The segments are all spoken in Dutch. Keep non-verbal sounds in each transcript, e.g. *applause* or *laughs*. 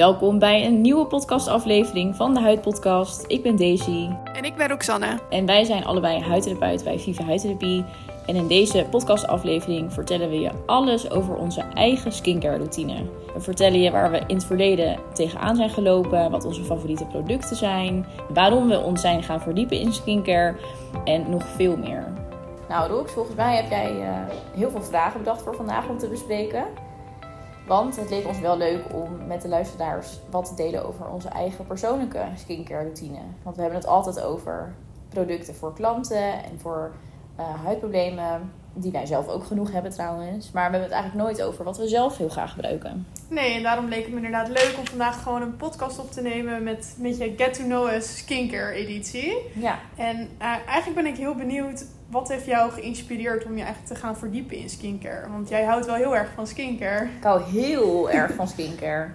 Welkom bij een nieuwe podcastaflevering van de Huidpodcast. Ik ben Daisy. En ik ben Roxanne. En wij zijn allebei huidtherapeut bij Viva Huidtherapie. En in deze podcastaflevering vertellen we je alles over onze eigen skincare routine. We vertellen je waar we in het verleden tegenaan zijn gelopen, wat onze favoriete producten zijn, waarom we ons zijn gaan verdiepen in skincare en nog veel meer. Nou Rox, volgens mij heb jij uh, heel veel vragen bedacht voor vandaag om te bespreken. Want het leek ons wel leuk om met de luisteraars wat te delen over onze eigen persoonlijke skincare routine. Want we hebben het altijd over producten voor klanten en voor uh, huidproblemen. Die wij zelf ook genoeg hebben trouwens. Maar we hebben het eigenlijk nooit over wat we zelf heel graag gebruiken. Nee, en daarom leek het me inderdaad leuk om vandaag gewoon een podcast op te nemen met, met je Get to Know Us skincare editie. Ja. En uh, eigenlijk ben ik heel benieuwd wat heeft jou geïnspireerd om je eigenlijk te gaan verdiepen in skincare? Want jij houdt wel heel erg van skincare. Ik hou heel erg van skincare.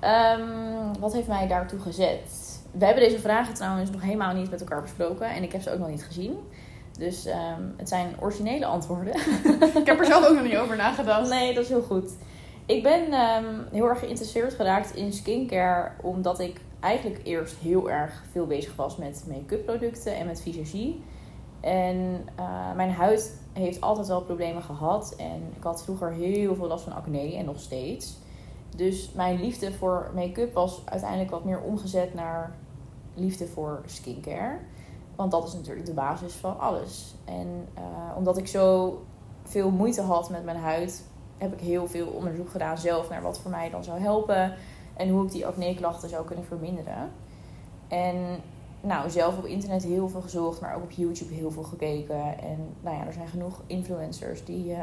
Um, wat heeft mij daartoe gezet? We hebben deze vragen trouwens nog helemaal niet met elkaar besproken. En ik heb ze ook nog niet gezien. Dus um, het zijn originele antwoorden. *laughs* ik heb er zelf ook nog niet over nagedacht. Nee, dat is heel goed. Ik ben um, heel erg geïnteresseerd geraakt in skincare. Omdat ik eigenlijk eerst heel erg veel bezig was met make-up producten en met visagie. En uh, mijn huid heeft altijd wel problemen gehad. En ik had vroeger heel veel last van acne en nog steeds. Dus mijn liefde voor make-up was uiteindelijk wat meer omgezet naar liefde voor skincare. Want dat is natuurlijk de basis van alles. En uh, omdat ik zo veel moeite had met mijn huid, heb ik heel veel onderzoek gedaan zelf naar wat voor mij dan zou helpen. En hoe ik die acne-klachten zou kunnen verminderen. En nou, zelf op internet heel veel gezocht, maar ook op YouTube heel veel gekeken. En nou ja, er zijn genoeg influencers die uh,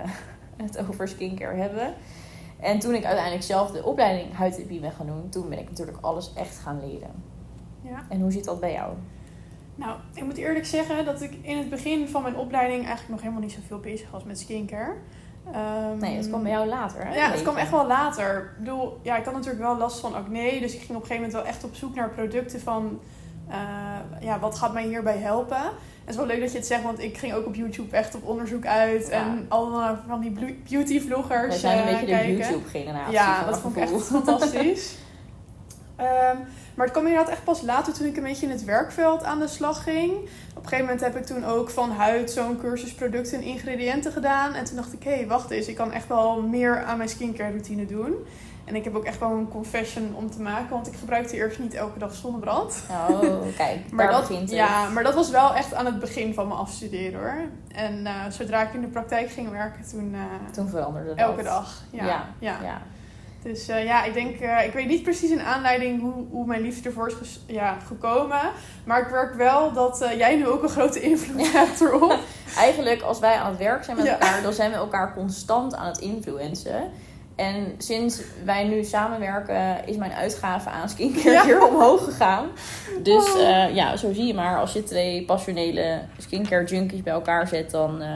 *laughs* het over skincare hebben. En toen ik uiteindelijk zelf de opleiding huidtherapie ben gaan doen, toen ben ik natuurlijk alles echt gaan leren. Ja. En hoe zit dat bij jou? Nou, ik moet eerlijk zeggen dat ik in het begin van mijn opleiding eigenlijk nog helemaal niet zoveel bezig was met skincare. Um, nee, dat kwam bij jou later. Hè? Ja, het kwam echt wel later. Ik bedoel, ja, ik had natuurlijk wel last van acne. Dus ik ging op een gegeven moment wel echt op zoek naar producten van... Uh, ja, wat gaat mij hierbij helpen? En het is wel leuk dat je het zegt, want ik ging ook op YouTube echt op onderzoek uit. Ja. En allemaal van die beauty vloggers Wij zijn een uh, beetje kijken. de YouTube-generatie. Ja, dat vond ik echt fantastisch. um, *laughs* maar het kwam inderdaad echt pas later toen ik een beetje in het werkveld aan de slag ging. Op een gegeven moment heb ik toen ook van huid zo'n cursus producten en ingrediënten gedaan. En toen dacht ik, hé, hey, wacht eens, ik kan echt wel meer aan mijn skincare routine doen. En ik heb ook echt wel een confession om te maken, want ik gebruikte eerst niet elke dag zonnebrand. Oh, *laughs* kijk, maar dat, begint het. Ja, maar dat was wel echt aan het begin van mijn afstuderen hoor. En uh, zodra ik in de praktijk ging werken, toen... Uh, toen veranderde dat. Elke dag, ja. ja. ja. ja. Dus uh, ja, ik denk, ik weet niet precies een aanleiding hoe, hoe mijn liefde ervoor is ja, gekomen. Maar ik werk wel dat jij nu ook een grote invloed *laughs* hebt erop. Eigenlijk, als wij aan het werk zijn met elkaar, dan zijn we elkaar constant aan het influencen. En sinds wij nu samenwerken, is mijn uitgave aan skincare ja. weer omhoog gegaan. Dus uh, ja, zo zie je maar. Als je twee passionele skincare junkies bij elkaar zet, dan uh,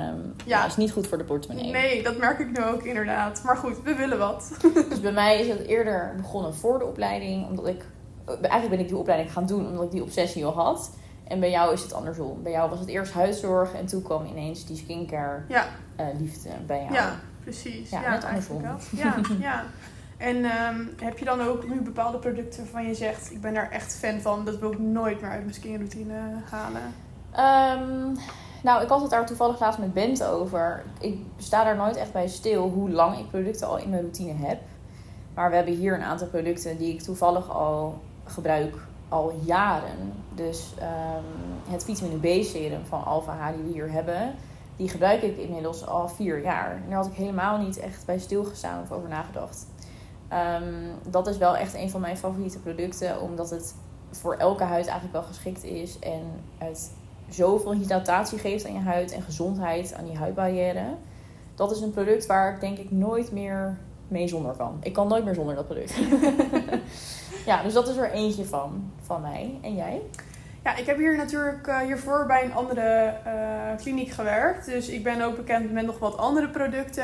ja. is het niet goed voor de portemonnee. Nee, dat merk ik nu ook inderdaad. Maar goed, we willen wat. *laughs* dus bij mij is het eerder begonnen voor de opleiding. Omdat ik, eigenlijk ben ik die opleiding gaan doen omdat ik die obsessie al had. En bij jou is het andersom. Bij jou was het eerst huidzorg en toen kwam ineens die skincare ja. liefde bij jou. Ja, precies. Ja, net andersom. Ja, *laughs* ja. En um, heb je dan ook nu bepaalde producten waarvan je zegt... ik ben daar echt fan van, dat wil ik nooit meer uit mijn skinroutine halen? Um, nou, ik had het daar toevallig laatst met Bent over. Ik sta daar nooit echt bij stil hoe lang ik producten al in mijn routine heb. Maar we hebben hier een aantal producten die ik toevallig al gebruik al jaren. Dus um, het vitamine B serum van Alpha H die we hier hebben... die gebruik ik inmiddels al vier jaar. En daar had ik helemaal niet echt bij stilgestaan of over nagedacht. Um, dat is wel echt een van mijn favoriete producten... omdat het voor elke huid eigenlijk wel geschikt is... en het zoveel hydratatie geeft aan je huid en gezondheid aan die huidbarrière. Dat is een product waar ik denk ik nooit meer mee zonder kan. Ik kan nooit meer zonder dat product. *laughs* ja, dus dat is er eentje van, van mij. En jij? Ja, ik heb hier natuurlijk uh, hiervoor bij een andere uh, kliniek gewerkt. Dus ik ben ook bekend met nog wat andere producten.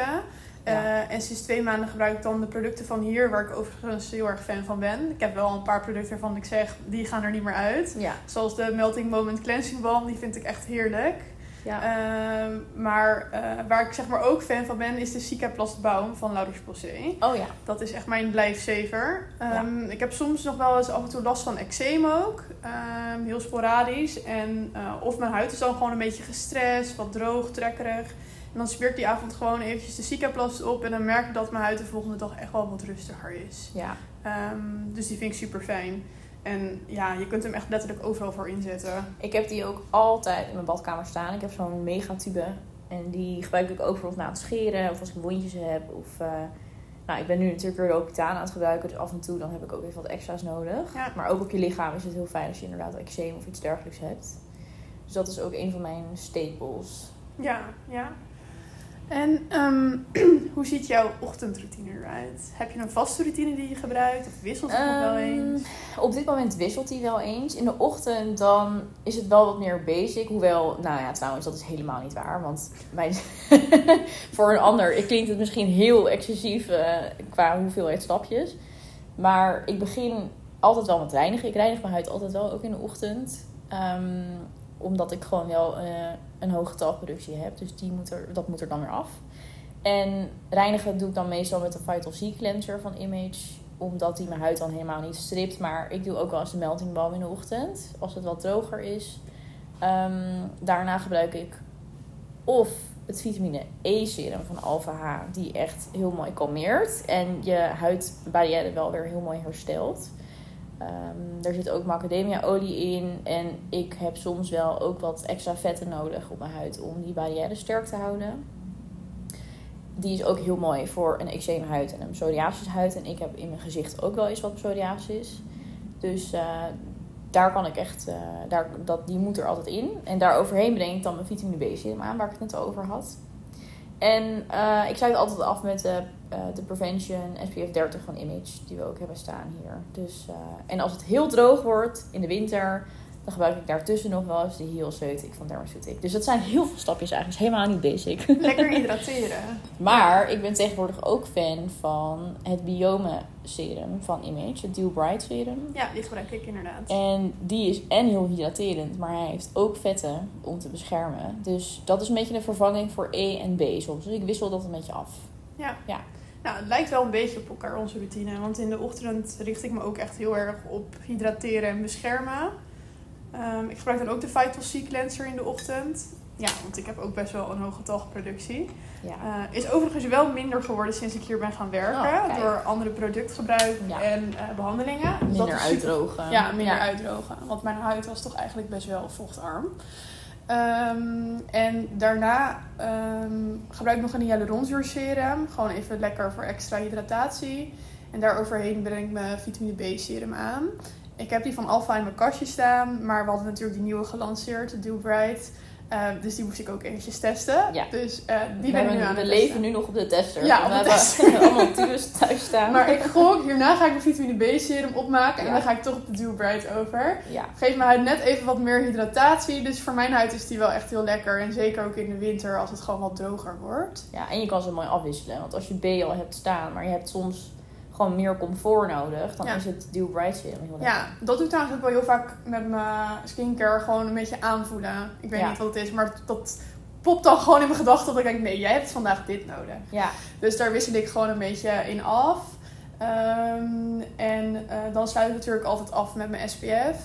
Ja. Uh, en sinds twee maanden gebruik ik dan de producten van hier, waar ik overigens heel erg fan van ben. Ik heb wel een paar producten waarvan ik zeg, die gaan er niet meer uit. Ja. Zoals de Melting Moment Cleansing Balm, die vind ik echt heerlijk. Ja. Ehm, maar eh, waar ik zeg maar ook fan van ben, is de Cicaplast van La Roche-Posay. Oh ja. Dat is echt mijn lijfsaver. Ehm, Ik heb soms nog wel eens af en toe last van eczeem ook. Ehm, heel sporadisch. En eh, of mijn huid is dan gewoon een beetje gestrest, wat droog, trekkerig. En dan smeer ik die avond gewoon eventjes de Cicaplast op. En dan merk ik dat mijn huid de volgende dag echt wel wat rustiger is. Ja. Dus die vind ik super fijn. En ja, je kunt hem echt letterlijk overal voor inzetten. Ik heb die ook altijd in mijn badkamer staan. Ik heb zo'n megatube. En die gebruik ik ook bijvoorbeeld na het scheren. Of als ik wondjes heb. Of, eh, nou, ik ben nu natuurlijk weer L'Occitane aan het gebruiken. Dus af en toe dan heb ik ook even wat extra's nodig. Ja. Maar ook op je lichaam is het heel fijn als je inderdaad eczeem of iets dergelijks hebt. Dus dat is ook een van mijn staples. Ja, ja. En ehm, *clears throat* hoe ziet jouw ochtendroutine eruit? Heb je een vaste routine die je gebruikt? Of wisselt het nog wel Ehm, eens? Op dit moment wisselt hij wel eens. In de ochtend dan is het wel wat meer basic. Hoewel, nou ja, trouwens, dat is helemaal niet waar. Want mijn, *laughs* voor een ander ik klinkt het misschien heel excessief eh, qua hoeveelheid stapjes. Maar ik begin altijd wel met reinigen. Ik reinig mijn huid altijd wel, ook in de ochtend. Ehm, omdat ik gewoon wel eh, een hoge talproductie heb. Dus die moet er, dat moet er dan weer af. En reinigen doe ik dan meestal met de Vital C Cleanser van Image. Omdat die mijn huid dan helemaal niet stript. Maar ik doe ook wel eens de melting balm in de ochtend. Als het wat droger is. Ehm, daarna gebruik ik of het vitamine E serum van Alpha H. Die echt heel mooi kalmeert. En je huidbarrière wel weer heel mooi herstelt. Ehm, er zit ook macadamia olie in. En ik heb soms wel ook wat extra vetten nodig op mijn huid om die barrière sterk te houden. Die is ook heel mooi voor een eczeemhuid en een psoriasishuid. En ik heb in mijn gezicht ook wel eens wat psoriasis. Dus eh, daar kan ik echt, eh, daar, dat, die moet er altijd in. En daar overheen breng ik dan mijn vitamine B serum aan, waar ik het net over had. En eh, ik sluit altijd af met de, eh, de Prevention SPF 30 van Image, die we ook hebben staan hier. Dus, eh, en als het heel droog wordt in de winter, dan gebruik ik daartussen nog wel eens de Healceutic van Dermaceutic. Dus dat zijn heel veel stapjes eigenlijk, is helemaal niet basic. *laughs* Lekker hydrateren. Maar ik ben tegenwoordig ook fan van het Biome serum van Image, het Dew Bright serum. Ja, die gebruik ik inderdaad. En die is en heel hydraterend, maar hij heeft ook vetten om te beschermen. Dus dat is een beetje de vervanging voor E en B soms. Dus ik wissel dat een beetje af. Ja. Ja. Nou, het lijkt wel een beetje op elkaar, onze routine. Want in de ochtend richt ik me ook echt heel erg op hydrateren en beschermen. Ehm, ik gebruik dan ook de Vital C Cleanser in de ochtend. Ja, want ik heb ook best wel een hoge talgproductie. Ja. Eh, is overigens wel minder geworden sinds ik hier ben gaan werken. Oh, door andere productgebruik Ja. en eh, behandelingen. Dus dat Minder is super- uitdrogen. Ja, minder uitdrogen. Want mijn huid was toch eigenlijk best wel vochtarm. Ehm, en daarna ehm, gebruik ik nog een hyaluronzuurserum. Gewoon even lekker voor extra hydratatie. En daaroverheen breng ik mijn vitamine B serum aan. Ik heb die van Alpha in mijn kastje staan. Maar we hadden natuurlijk die nieuwe gelanceerd, de Dew Bright. Ehm, dus die moest ik ook eventjes testen. Ja. Dus eh, die we ben ik hebben- nu aan we leven testen. nu nog op de tester. Ja, we op de hebben tester. *laughs* allemaal tubes thuis staan. Maar ik gok, hierna ga ik mijn vitamine B serum opmaken. En dan ga ik toch op de Dew Bright over. Ja, Geeft mijn huid net even wat meer hydratatie. Dus voor mijn huid is die wel echt heel lekker. En zeker ook in de winter als het gewoon wat droger wordt. ja, en je kan ze mooi afwisselen. Want als je B al hebt staan, maar je hebt soms gewoon meer comfort nodig, dan Ja. is het Dew Bright serum heel lekker. Ja, dat doe ik trouwens ook wel heel vaak met mijn skincare. Gewoon een beetje aanvoelen. Ik weet Ja. niet wat het is, maar dat popt dan gewoon in mijn gedachten. Dat ik denk, nee, jij hebt vandaag dit nodig. Ja, Dus daar wissel ik gewoon een beetje in af. Ehm, en eh, dan sluit ik natuurlijk altijd af met mijn SPF.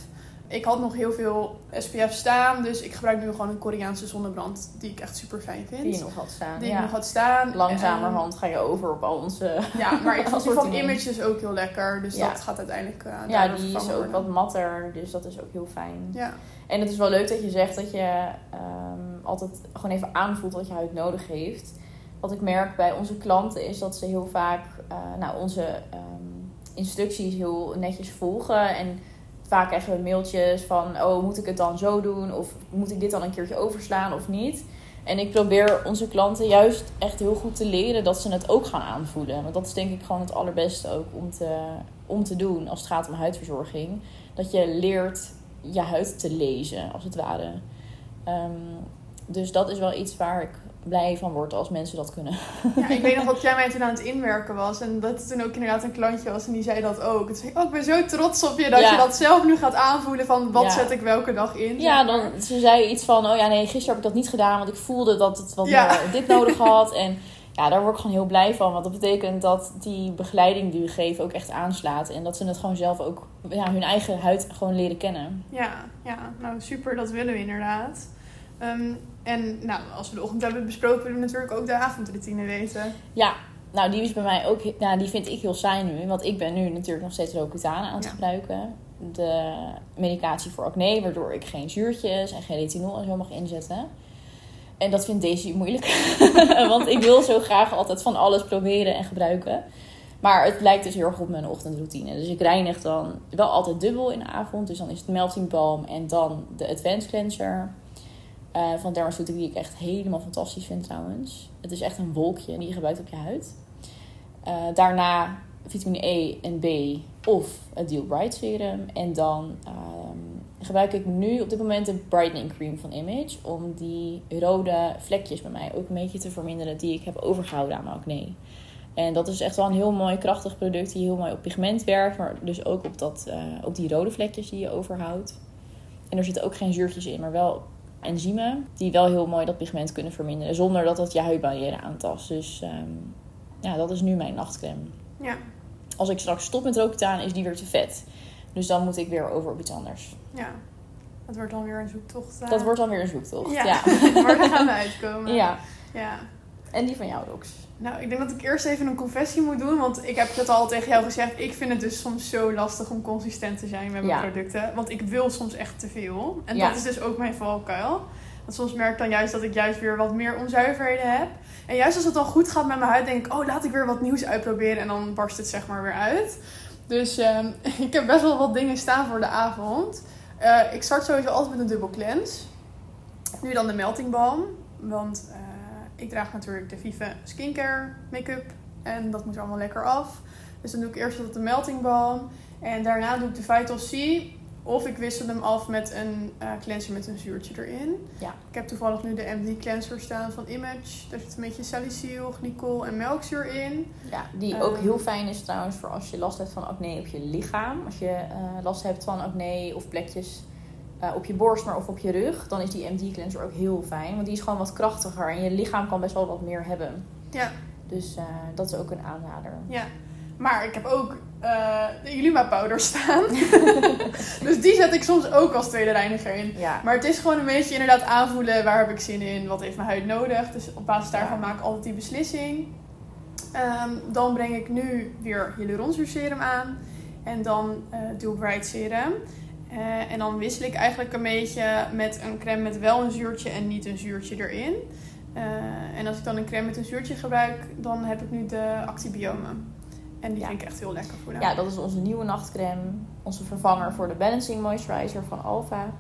Ik had nog heel veel SPF staan, dus ik gebruik nu gewoon een Koreaanse zonnebrand die ik echt super fijn vind. die je nog had staan. Die ja. ik nog had staan. Langzamerhand ga je over op al onze... *laughs* Ja, maar ik *laughs* vond die van. Image dus ook heel lekker. Dus Ja. dat gaat uiteindelijk uh, Ja, die is ook wat matter, dus dat is ook heel fijn. Ja, En het is wel leuk dat je zegt dat je ehm, altijd gewoon even aanvoelt wat je huid nodig heeft. Wat ik merk bij onze klanten is dat ze heel vaak eh, nou, onze ehm, instructies heel netjes volgen. En vaak krijgen we mailtjes van, oh moet ik het dan zo doen? Of moet ik dit dan een keertje overslaan of niet? En ik probeer onze klanten juist echt heel goed te leren dat ze het ook gaan aanvoelen. Want dat is denk ik gewoon het allerbeste ook om te, om te doen als het gaat om huidverzorging. Dat je leert je huid te lezen, als het ware. Ehm, dus dat is wel iets waar ik blij van word als mensen dat kunnen. Ja, ik weet nog *laughs* dat jij mij toen aan het inwerken was. En dat er toen ook inderdaad een klantje was en die zei dat ook. Zei ik, oh, ik ben zo trots op je dat Ja. je dat zelf nu gaat aanvoelen van wat Ja. zet ik welke dag in. Ja, dan, ze zei iets van, oh ja, nee, gisteren heb ik dat niet gedaan, want ik voelde dat het wat Ja. meer dit nodig *laughs* had. En ja, daar word ik gewoon heel blij van, want dat betekent dat die begeleiding die we geven ook echt aanslaat. En dat ze het gewoon zelf ook, ja, hun eigen huid gewoon leren kennen. Ja, ja, nou super, dat willen we inderdaad. Ehm, en nou, als we de ochtend hebben besproken, willen we natuurlijk ook de avondroutine weten. Ja, nou die is bij mij ook, nou die vind ik heel saai nu, want ik ben nu natuurlijk nog steeds Roaccutane aan het Ja. gebruiken. De medicatie voor acne, waardoor ik geen zuurtjes en geen retinol en zo mag inzetten. En dat vindt Daisy moeilijk. *laughs* Want ik wil zo graag altijd van alles proberen en gebruiken. Maar het lijkt dus heel erg op mijn ochtendroutine. Dus ik reinig dan wel altijd dubbel in de avond. Dus dan is het melting balm en dan de advanced cleanser. Eh, van Dermaceutic die ik echt helemaal fantastisch vind trouwens. Het is echt een wolkje die je gebruikt op je huid. Eh, daarna vitamine E en B of het Deal Bright serum. En dan ehm, gebruik ik nu op dit moment de brightening cream van Image. Om die rode vlekjes bij mij ook een beetje te verminderen die ik heb overgehouden aan mijn acne. En dat is echt wel een heel mooi krachtig product die heel mooi op pigment werkt. Maar dus ook op, dat, eh, op die rode vlekjes die je overhoudt. En er zitten ook geen zuurtjes in, maar wel enzymen die wel heel mooi dat pigment kunnen verminderen. Zonder dat dat je huidbarrière aantast. Dus ehm, ja, dat is nu mijn nachtcreme. Ja, Als ik straks stop met roken, is die weer te vet. Dus dan moet ik weer over op iets anders. ja. Het wordt dan weer een zoektocht. eh. Dat wordt dan weer een zoektocht. Ja, Ja. *laughs* daar gaan we uitkomen. ja. ja. En die van jou, Rox. Nou, ik denk dat ik eerst even een confessie moet doen. Want ik heb het al tegen jou gezegd. Ik vind het dus soms zo lastig om consistent te zijn met mijn Ja. producten. Want ik wil soms echt te veel. En Ja. dat is dus ook mijn valkuil. Want soms merk ik dan juist dat ik juist weer wat meer onzuiverheden heb. En juist als het dan goed gaat met mijn huid, denk ik... Oh, laat ik weer wat nieuws uitproberen. En dan barst het zeg maar weer uit. Dus ehm, *laughs* ik heb best wel wat dingen staan voor de avond. Eh, ik start sowieso altijd met een dubbel cleanse. Nu dan de melting balm. Want eh, ik draag natuurlijk de Vive Skincare make-up. En dat moet er allemaal lekker af. Dus dan doe ik eerst wat de melting balm. En daarna doe ik de Vital C. Of ik wissel hem af met een eh, cleanser met een zuurtje erin. Ja. Ik heb toevallig nu de MD cleanser staan van Image. Daar zit een beetje salicyl, glycol en melkzuur in. Ja, die ook Ehm. heel fijn is trouwens voor als je last hebt van acne op je lichaam. Als je eh, last hebt van acne of plekjes eh, op je borst, maar of op je rug. Dan is die MD cleanser ook heel fijn. Want die is gewoon wat krachtiger. En je lichaam kan best wel wat meer hebben. Ja. Dus eh, dat is ook een aanrader. Ja. Maar ik heb ook eh, de Illuma powder staan. *laughs* dus die zet ik soms ook als tweede reiniger in. Ja, Maar het is gewoon een beetje inderdaad aanvoelen waar heb ik zin in, wat heeft mijn huid nodig. Dus op basis daarvan Ja. maak ik altijd die beslissing. Ehm, dan breng ik nu weer hyaluronzuurserum aan. En dan eh Dual Bright serum. Eh, en dan wissel ik eigenlijk een beetje met een crème met wel een zuurtje en niet een zuurtje erin. Eh, en als ik dan een crème met een zuurtje gebruik, dan heb ik nu de Actibiomen. En die Ja. vind ik echt heel lekker voelen. ja, dat is onze nieuwe nachtcreme. Onze vervanger voor de Balancing Moisturizer van Alpha.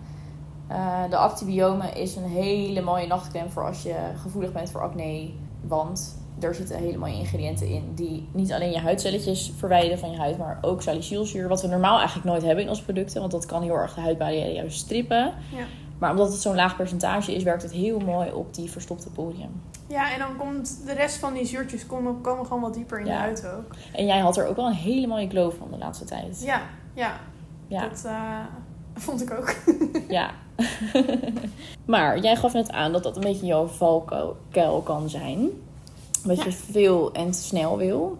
Eh, de Actibiome is een hele mooie nachtcreme voor als je gevoelig bent voor acne. Want er zitten hele mooie ingrediënten in die niet alleen je huidcelletjes verwijderen van je huid, maar ook salicylzuur. Wat we normaal eigenlijk nooit hebben in onze producten, want dat kan heel erg de huidbarrière juist strippen. Ja. Maar omdat het zo'n laag percentage is, werkt het heel mooi op die verstopte poriën. Ja, en dan komt de rest van die zuurtjes komen, komen gewoon wat dieper in Ja. de huid ook. En jij had er ook wel een hele mooie glow van de laatste tijd. Ja, ja. Ja. Dat eh, vond ik ook. *laughs* *laughs* Ja. *laughs* maar jij gaf net aan dat dat een beetje jouw valkuil kan zijn. Dat Ja. je veel en snel wil.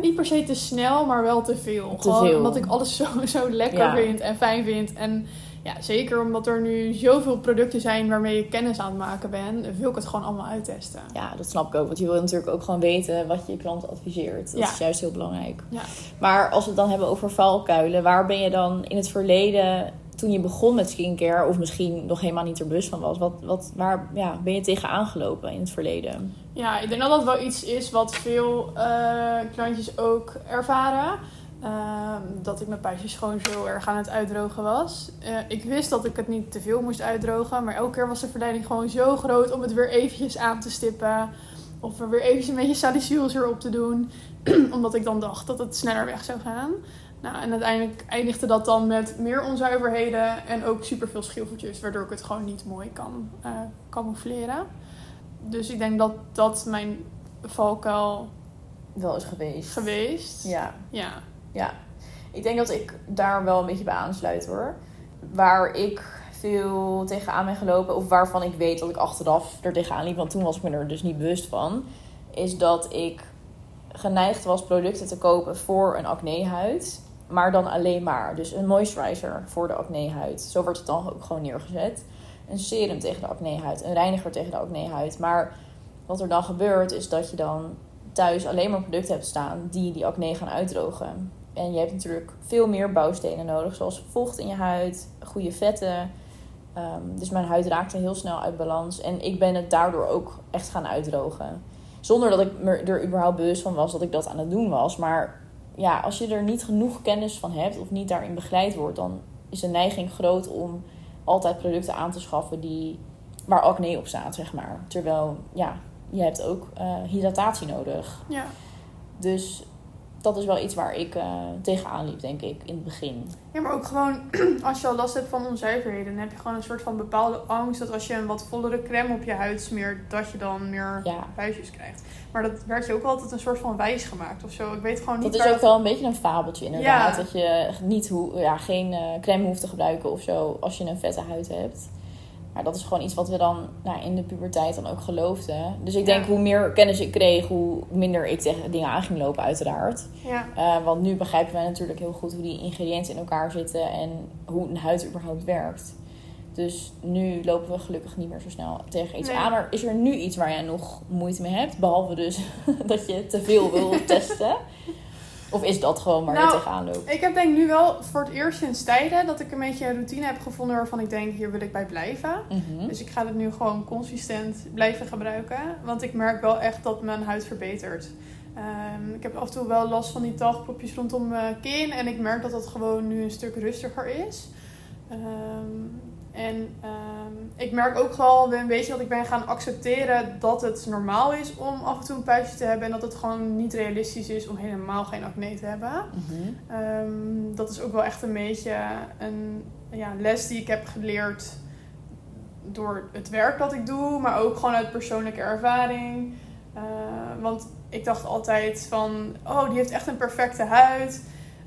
Niet per se te snel, maar wel te veel. Te Gewoon veel. omdat ik alles zo, *laughs* zo lekker Ja. vind en fijn vind. En ja, zeker omdat er nu zoveel producten zijn waarmee je kennis aan het maken bent, wil ik het gewoon allemaal uittesten. Ja, dat snap ik ook. Want je wil natuurlijk ook gewoon weten wat je je klant adviseert. Dat Ja. is juist heel belangrijk. Ja. Maar als we het dan hebben over valkuilen. Waar ben je dan in het verleden, toen je begon met skincare... of misschien nog helemaal niet er bewust van was... Wat, wat, waar ja, ben je tegen aangelopen in het verleden? Ja, ik denk dat dat wel iets is wat veel eh, klantjes ook ervaren. Ehm, dat ik mijn puistjes gewoon zo erg aan het uitdrogen was. Eh, ik wist dat ik het niet te veel moest uitdrogen. Maar elke keer was de verleiding gewoon zo groot om het weer eventjes aan te stippen. Of er weer eventjes een beetje salicylzuur op te doen. *clears throat* Omdat ik dan dacht dat het sneller weg zou gaan. Nou, en uiteindelijk eindigde dat dan met meer onzuiverheden en ook superveel schilfertjes. Waardoor ik het gewoon niet mooi kan eh camoufleren. dus ik denk dat dat mijn valkuil Wel is geweest. geweest. Ja. Ja. Ja, ik denk dat ik daar wel een beetje bij aansluit hoor. Waar ik veel tegenaan ben gelopen, of waarvan ik weet dat ik achteraf er tegenaan liep, want toen was ik me er dus niet bewust van, is dat ik geneigd was producten te kopen voor een acnehuid, maar dan alleen maar. Dus een moisturizer voor de acnehuid. Zo wordt het dan ook gewoon neergezet. Een serum tegen de acnehuid, een reiniger tegen de acnehuid. Maar wat er dan gebeurt, is dat je dan thuis alleen maar producten hebt staan die die acne gaan uitdrogen. En je hebt natuurlijk veel meer bouwstenen nodig, zoals vocht in je huid, goede vetten. Ehm, dus mijn huid raakte heel snel uit balans. En ik ben het daardoor ook echt gaan uitdrogen. Zonder dat ik me er überhaupt bewust van was dat ik dat aan het doen was. Maar ja, als je er niet genoeg kennis van hebt of niet daarin begeleid wordt, dan is de neiging groot om altijd producten aan te schaffen die, waar acne op staat, zeg maar. Terwijl, ja, je hebt ook eh, hydratatie nodig. Ja. Dus dat is wel iets waar ik eh, tegenaan liep, denk ik, in het begin. Ja, maar ook gewoon *clears throat* als je al last hebt van onzuiverheden, dan heb je gewoon een soort van bepaalde angst dat als je een wat vollere crème op je huid smeert, dat je dan meer Ja, buisjes krijgt. Maar dat werd je ook altijd een soort van wijs gemaakt of zo. Ik weet gewoon niet dat is ook wel een beetje een fabeltje inderdaad. Ja. Dat je niet hoe, ja, geen eh, crème hoeft te gebruiken of zo als je een vette huid hebt. Maar dat is gewoon iets wat we dan nou, in de puberteit dan ook geloofden. Dus ik denk Ja. hoe meer kennis ik kreeg, hoe minder ik tegen dingen aan ging lopen uiteraard. Ja, Eh, want nu begrijpen wij natuurlijk heel goed hoe die ingrediënten in elkaar zitten en hoe een huid überhaupt werkt. Dus nu lopen we gelukkig niet meer zo snel tegen iets Nee. aan. Maar is er nu iets waar jij nog moeite mee hebt? Behalve dus *laughs* dat je te veel wil *laughs* testen. Of is dat gewoon waar Nou, je tegenaan loopt? ik heb denk nu wel voor het eerst sinds tijden dat ik een beetje een routine heb gevonden waarvan ik denk, hier wil ik bij blijven. Mhm. Dus ik ga het nu gewoon consistent blijven gebruiken. Want ik merk wel echt dat mijn huid verbetert. Ehm, ik heb af en toe wel last van die talgpropjes rondom mijn kin. En ik merk dat dat gewoon nu een stuk rustiger is. Ehm, en ehm, ik merk ook wel een beetje dat ik ben gaan accepteren dat het normaal is om af en toe een puistje te hebben. En dat het gewoon niet realistisch is om helemaal geen acne te hebben. Mhm. Ehm, dat is ook wel echt een beetje een ja, les die ik heb geleerd door het werk dat ik doe, maar ook gewoon uit persoonlijke ervaring. Eh, want ik dacht altijd van, oh, die heeft echt een perfecte huid.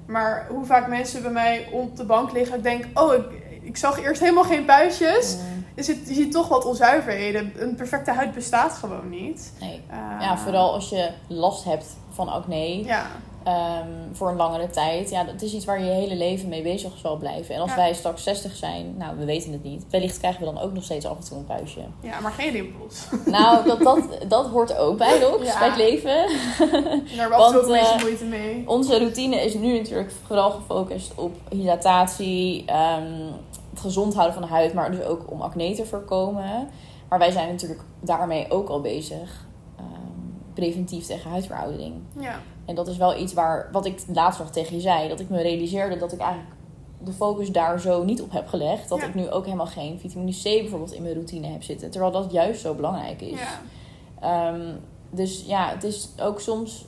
Maar hoe vaak mensen bij mij op de bank liggen, ik denk, oh, ik, ik zag eerst helemaal geen puistjes. Mm, zit, je ziet toch wat onzuiverheden. Een perfecte huid bestaat gewoon niet. nee. Eh, Ja, vooral als je last hebt van acne Ja, ehm, voor een langere tijd. Ja, dat is iets waar je je hele leven mee bezig zal blijven. En als Ja. wij straks 60 zijn, nou, we weten het niet. Wellicht krijgen we dan ook nog steeds af en toe een puistje. ja, maar geen rimpels. Nou, dat, dat, *laughs* dat hoort ook bij Ja. bij het leven. Daar toe ook een beetje eh, moeite mee. Onze routine is nu natuurlijk vooral gefocust op hydratatie, ehm, het gezond houden van de huid, maar dus ook om acne te voorkomen. Maar wij zijn natuurlijk daarmee ook al bezig, ehm, preventief tegen huidveroudering. Ja. En dat is wel iets waar, wat ik laatst nog tegen je zei, dat ik me realiseerde dat ik eigenlijk de focus daar zo niet op heb gelegd. Dat Ja. ik nu ook helemaal geen vitamine C bijvoorbeeld in mijn routine heb zitten. Terwijl dat juist zo belangrijk is. Ja. Ehm, dus ja, het is ook soms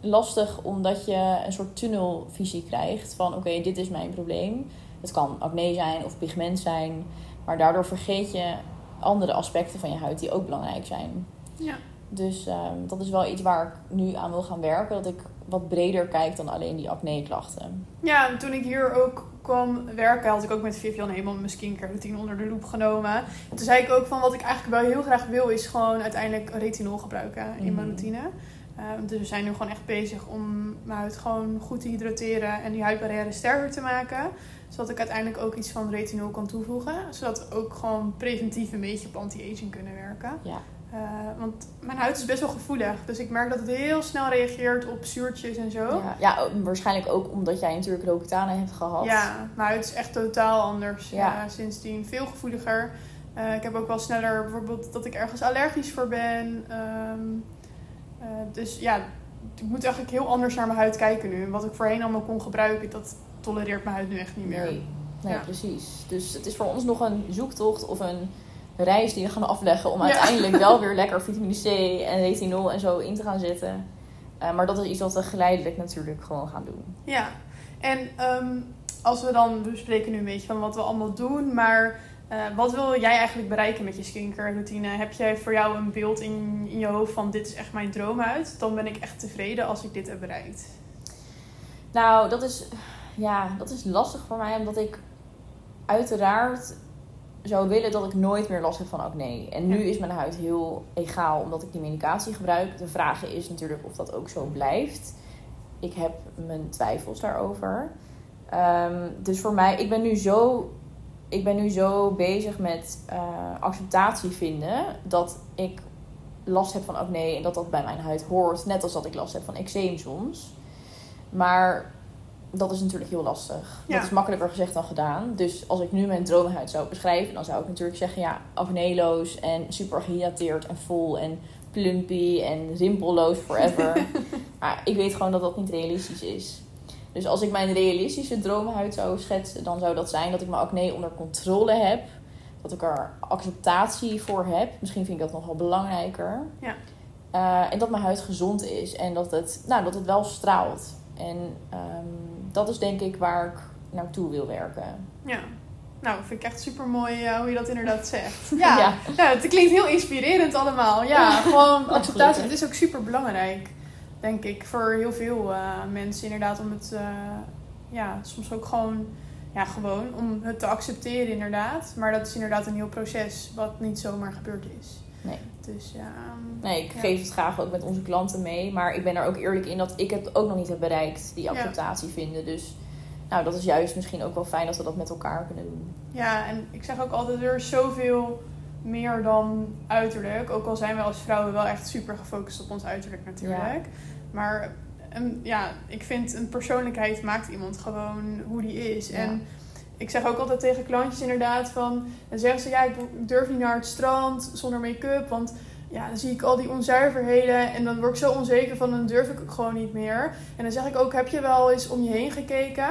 lastig omdat je een soort tunnelvisie krijgt van oké, dit is mijn probleem. Het kan acne zijn of pigment zijn, maar daardoor vergeet je andere aspecten van je huid die ook belangrijk zijn. Ja. Dus ehm, dat is wel iets waar ik nu aan wil gaan werken, dat ik wat breder kijk dan alleen die acne-klachten. Ja, en toen ik hier ook kwam werken, had ik ook met Vivian helemaal mijn skincare routine onder de loep genomen. En toen zei ik ook van wat ik eigenlijk wel heel graag wil, is gewoon uiteindelijk retinol gebruiken in mijn Mhm. routine. Eh, dus we zijn nu gewoon echt bezig om mijn huid gewoon goed te hydrateren en die huidbarrière sterker te maken. Zodat ik uiteindelijk ook iets van retinol kan toevoegen. Zodat we ook gewoon preventief een beetje op anti-aging kunnen werken. Ja. Eh, want mijn huid is best wel gevoelig. Dus ik merk dat het heel snel reageert op zuurtjes en zo. Ja, ja, ook- waarschijnlijk ook omdat jij natuurlijk Roaccutane hebt gehad. Ja, mijn huid is echt totaal anders. Ja. Ja. sindsdien veel gevoeliger. Eh, ik heb ook wel sneller bijvoorbeeld dat ik ergens allergisch voor ben. Ehm, eh, dus ja, ik moet eigenlijk heel anders naar mijn huid kijken nu. En wat ik voorheen allemaal kon gebruiken, dat tolereert mijn huid nu echt niet meer. Nee, nee Ja. precies. Dus het is voor ons nog een zoektocht of een reis die we gaan afleggen om Ja. uiteindelijk wel *laughs* weer lekker vitamine C en retinol en zo in te gaan zetten. Eh, maar dat is iets wat we geleidelijk natuurlijk gewoon gaan doen. Ja, en ehm, als we dan, we bespreken nu een beetje van wat we allemaal doen, maar Eh, wat wil jij eigenlijk bereiken met je skincare routine? Heb jij voor jou een beeld in, in je hoofd van dit is echt mijn droomhuid? Dan ben ik echt tevreden als ik dit heb bereikt. Nou, dat is, ja, dat is lastig voor mij, omdat ik uiteraard zou willen dat ik nooit meer last heb van acne. En nu is mijn huid heel egaal, omdat ik die medicatie gebruik. De vraag is natuurlijk of dat ook zo blijft. Ik heb mijn twijfels daarover. Ehm, dus voor mij, ik ben nu zo, ik ben nu zo bezig met eh, acceptatie vinden dat ik last heb van acne en dat dat bij mijn huid hoort. Net als dat ik last heb van eczeem soms. Maar dat is natuurlijk heel lastig. Ja. Dat is makkelijker gezegd dan gedaan. Dus als ik nu mijn droomhuid zou beschrijven, dan zou ik natuurlijk zeggen: ja, acneloos en super gehydrateerd en vol en plumpy en rimpelloos forever. *laughs* maar ik weet gewoon dat dat niet realistisch is. Dus als ik mijn realistische droomhuid zou schetsen, dan zou dat zijn dat ik mijn acne onder controle heb. Dat ik er acceptatie voor heb. Misschien vind ik dat nog wel belangrijker. Ja. Eh, en dat mijn huid gezond is en dat het, nou, dat het wel straalt. En ehm, dat is denk ik waar ik naartoe wil werken. Ja. Nou, vind ik echt super mooi hoe je dat inderdaad zegt. *laughs* Ja. Ja. Nou, het klinkt heel inspirerend allemaal. Ja, gewoon acceptatie. Het is ook super belangrijk, denk ik, voor heel veel eh, mensen inderdaad. Om het, eh, ja, soms ook gewoon, ja, gewoon om het te accepteren inderdaad. Maar dat is inderdaad een heel proces wat niet zomaar gebeurd is. Nee. Dus ja. ehm, Nee, ik Ja. geef het graag ook met onze klanten mee. Maar ik ben er ook eerlijk in dat ik het ook nog niet heb bereikt, die acceptatie vinden. Dus nou, dat is juist misschien ook wel fijn dat we dat met elkaar kunnen doen. Ja, en ik zeg ook altijd, er is zoveel meer dan uiterlijk. Ook al zijn we als vrouwen wel echt super gefocust op ons uiterlijk natuurlijk. Maar een, ja, ik vind een persoonlijkheid maakt iemand gewoon hoe die is. Ja. En ik zeg ook altijd tegen klantjes inderdaad van... Dan zeggen ze, ja, ik durf niet naar het strand zonder make-up. Want ja, dan zie ik al die onzuiverheden. En dan word ik zo onzeker van, dan durf ik gewoon niet meer. En dan zeg ik ook, heb je wel eens om je heen gekeken...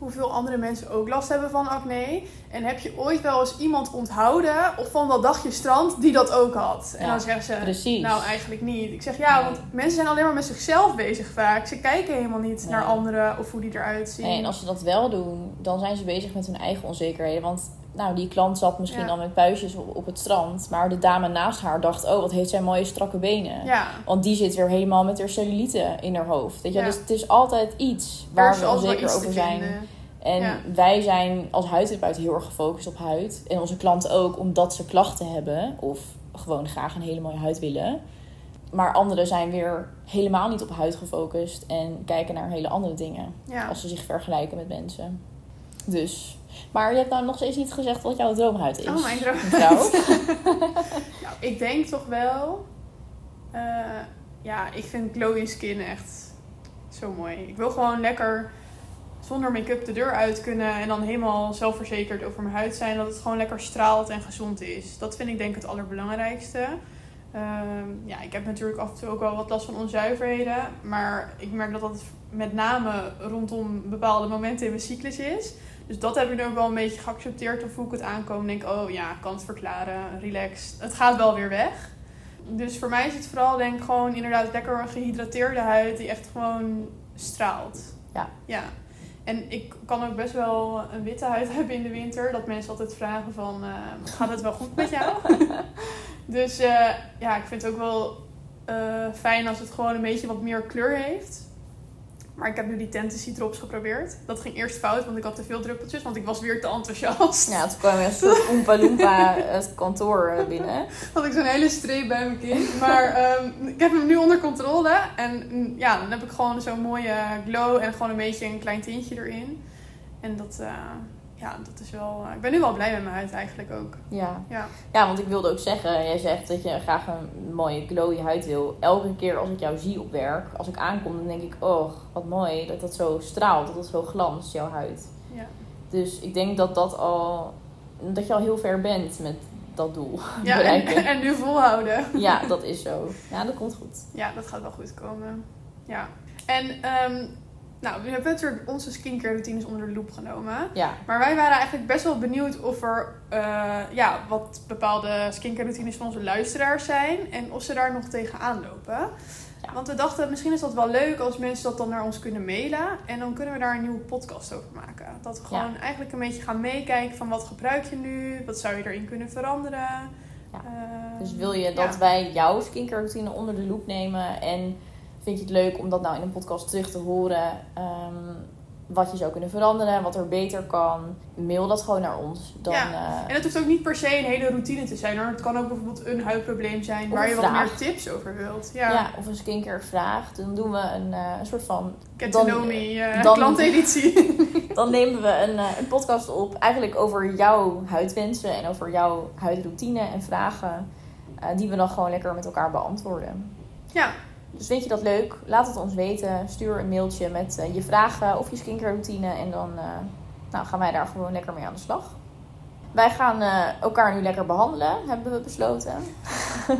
Hoeveel andere mensen ook last hebben van acne. En heb je ooit wel eens iemand onthouden of van dat dagje strand die dat ook had? En Ja, dan zeggen ze, precies. nou eigenlijk niet. Ik zeg ja, Nee. want mensen zijn alleen maar met zichzelf bezig vaak. Ze kijken helemaal niet Nee. naar anderen of hoe die eruit zien. Nee, en als ze dat wel doen, dan zijn ze bezig met hun eigen onzekerheden. Want nou, die klant zat misschien Ja. al met puistjes op, op het strand. Maar de dame naast haar dacht, oh, wat heeft zij mooie strakke benen. Ja, Want die zit weer helemaal met haar cellulite in haar hoofd. Weet je? Ja. Dus het is altijd iets waar we onzeker over zijn. vinden. En wij zijn als huidtherapeut heel erg gefocust op huid. En onze klanten ook, omdat ze klachten hebben. Of gewoon graag een hele mooie huid willen. Maar anderen zijn weer helemaal niet op huid gefocust. En kijken naar hele andere dingen. Als ze zich vergelijken met mensen. Dus. Maar je hebt nou nog steeds niet gezegd wat jouw droomhuid is. Oh, mijn droom. mevrouw. *laughs* *laughs* Nou, ik denk toch wel. eh, ja, ik vind glowy skin echt zo mooi. Ik wil gewoon lekker zonder make-up de deur uit kunnen en dan helemaal zelfverzekerd over mijn huid zijn. Dat het gewoon lekker straalt en gezond is. Dat vind ik denk ik het allerbelangrijkste. Ehm, ja, ik heb natuurlijk af en toe ook wel wat last van onzuiverheden. Maar ik merk dat dat met name rondom bepaalde momenten in mijn cyclus is. Dus dat heb ik nu ook wel een beetje geaccepteerd. Of hoe ik het aankom. Denk, oh ja, kan het verklaren. Relax. Het gaat wel weer weg. Dus voor mij is het vooral denk ik gewoon inderdaad lekker een gehydrateerde huid. Die echt gewoon straalt. Ja. Ja. En ik kan ook best wel een witte huid *laughs* hebben in de winter. Dat mensen altijd vragen van, eh, gaat het wel goed met jou? *laughs* dus eh, ja, ik vind het ook wel eh, fijn als het gewoon een beetje wat meer kleur heeft. Maar ik heb nu die Tendency drops geprobeerd. Dat ging eerst fout, want ik had te veel druppeltjes. Want ik was weer te enthousiast. Ja, toen kwam een soort Oompa Loompa het kantoor eh, binnen. *laughs* had ik zo'n hele streep bij mijn kin. Maar ehm, ik heb hem nu onder controle. En mm, ja, dan heb ik gewoon zo'n mooie glow en gewoon een beetje een klein tintje erin. En dat, eh, ja, dat is wel... ik ben nu wel blij met mijn huid eigenlijk ook. Ja. Ja. ja, want ik wilde ook zeggen, jij zegt dat je graag een mooie glowy huid wil. Elke keer als ik jou zie op werk, als ik aankom, dan denk ik, oh, wat mooi dat dat zo straalt, dat dat zo glanst, jouw huid. Ja. Dus ik denk dat dat al, dat je al heel ver bent met dat doel Ja, *laughs* en, bereiken. *laughs* en nu volhouden. *laughs* Ja, dat is zo. Ja, dat komt goed. Ja, dat gaat wel goed komen. Ja. En ehm, nou, we hebben natuurlijk onze skincare routines onder de loep genomen. Ja, Maar wij waren eigenlijk best wel benieuwd of er eh, ja, wat bepaalde skincare routines van onze luisteraars zijn. En of ze daar nog tegenaan lopen. Want we dachten, misschien is dat wel leuk als mensen dat dan naar ons kunnen mailen. En dan kunnen we daar een nieuwe podcast over maken. Dat we gewoon eigenlijk een beetje gaan meekijken van wat gebruik je nu? Wat zou je erin kunnen veranderen? Ja. Uh, dus wil je dat wij jouw skincare routine onder de loep nemen? En vind je het leuk om dat nou in een podcast terug te horen? Um, wat je zou kunnen veranderen, wat er beter kan, mail dat gewoon naar ons. Dan, ja. Uh, en het hoeft ook niet per se een hele routine te zijn hoor. Het kan ook bijvoorbeeld een huidprobleem zijn waar je wat meer tips over wilt. Ja, ja of een skincare vraag. Dan doen we een, uh, een soort van... Catanomy uh, *laughs* klanteditie. *laughs* dan nemen we een, een podcast op eigenlijk over jouw huidwensen en over jouw huidroutine en vragen. die we dan gewoon lekker met elkaar beantwoorden. Ja, dus vind je dat leuk? Laat het ons weten. Stuur een mailtje met uh, je vragen of je skincare routine. En dan uh, nou, gaan wij daar gewoon lekker mee aan de slag. Wij gaan uh, elkaar nu lekker behandelen, hebben we besloten.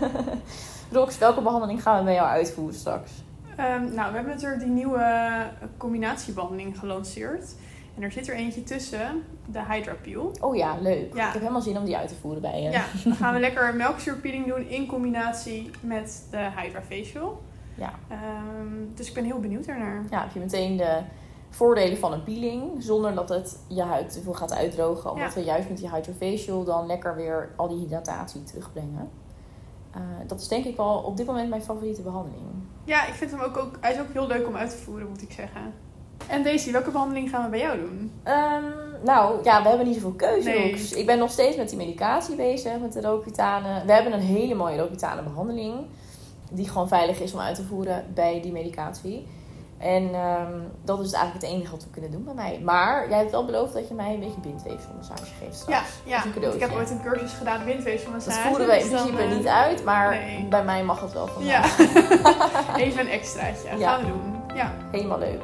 *laughs* Rox, welke behandeling gaan we bij jou uitvoeren straks? Um, nou, we hebben natuurlijk die nieuwe combinatiebehandeling gelanceerd. En er zit er eentje tussen, de Hydra Peel. Oh ja, leuk. Ja. Ik heb helemaal zin om die uit te voeren bij je. Ja, dan gaan we *laughs* lekker melkzuurpeeling doen in combinatie met de Hydra Facial. Ja. Um, dus ik ben heel benieuwd ernaar. Ja, heb je meteen de voordelen van een peeling. Zonder dat het je huid te veel gaat uitdrogen. Omdat we juist met die Hydrofacial dan lekker weer al die hydratatie terugbrengen. Uh, dat is denk ik wel op dit moment mijn favoriete behandeling. Ja, ik vind hem ook, ook, hij is ook heel leuk om uit te voeren, moet ik zeggen. En Daisy, welke behandeling gaan we bij jou doen? Um, nou, ja, we hebben niet zoveel keuze. Nee. ik ben nog steeds met die medicatie bezig, met de Roaccutane. We hebben een hele mooie Roaccutane behandeling die gewoon veilig is om uit te voeren bij die medicatie. En um, dat is eigenlijk het enige wat we kunnen doen bij mij. Maar jij hebt wel beloofd dat je mij een beetje bindweefselmassage geeft straks. Ja, ja. ik heb ooit een cursus gedaan bindweefselmassage. Dat voeren we in dus principe niet uit, maar bij mij mag het wel vandaag. Ja, *laughs* even een extraatje. Ja. Gaan we doen. Ja. Helemaal leuk.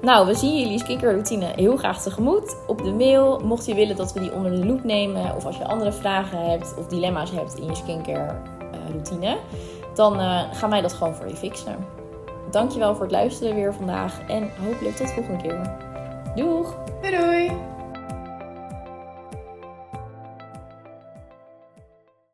Nou, we zien jullie skincare routine heel graag tegemoet op de mail. Mocht je willen dat we die onder de loep nemen, of als je andere vragen hebt of dilemma's hebt in je skincare uh, routine, dan uh, gaan wij dat gewoon voor je fixen. Dankjewel voor het luisteren weer vandaag en hopelijk tot de volgende keer. Doeg! Doei!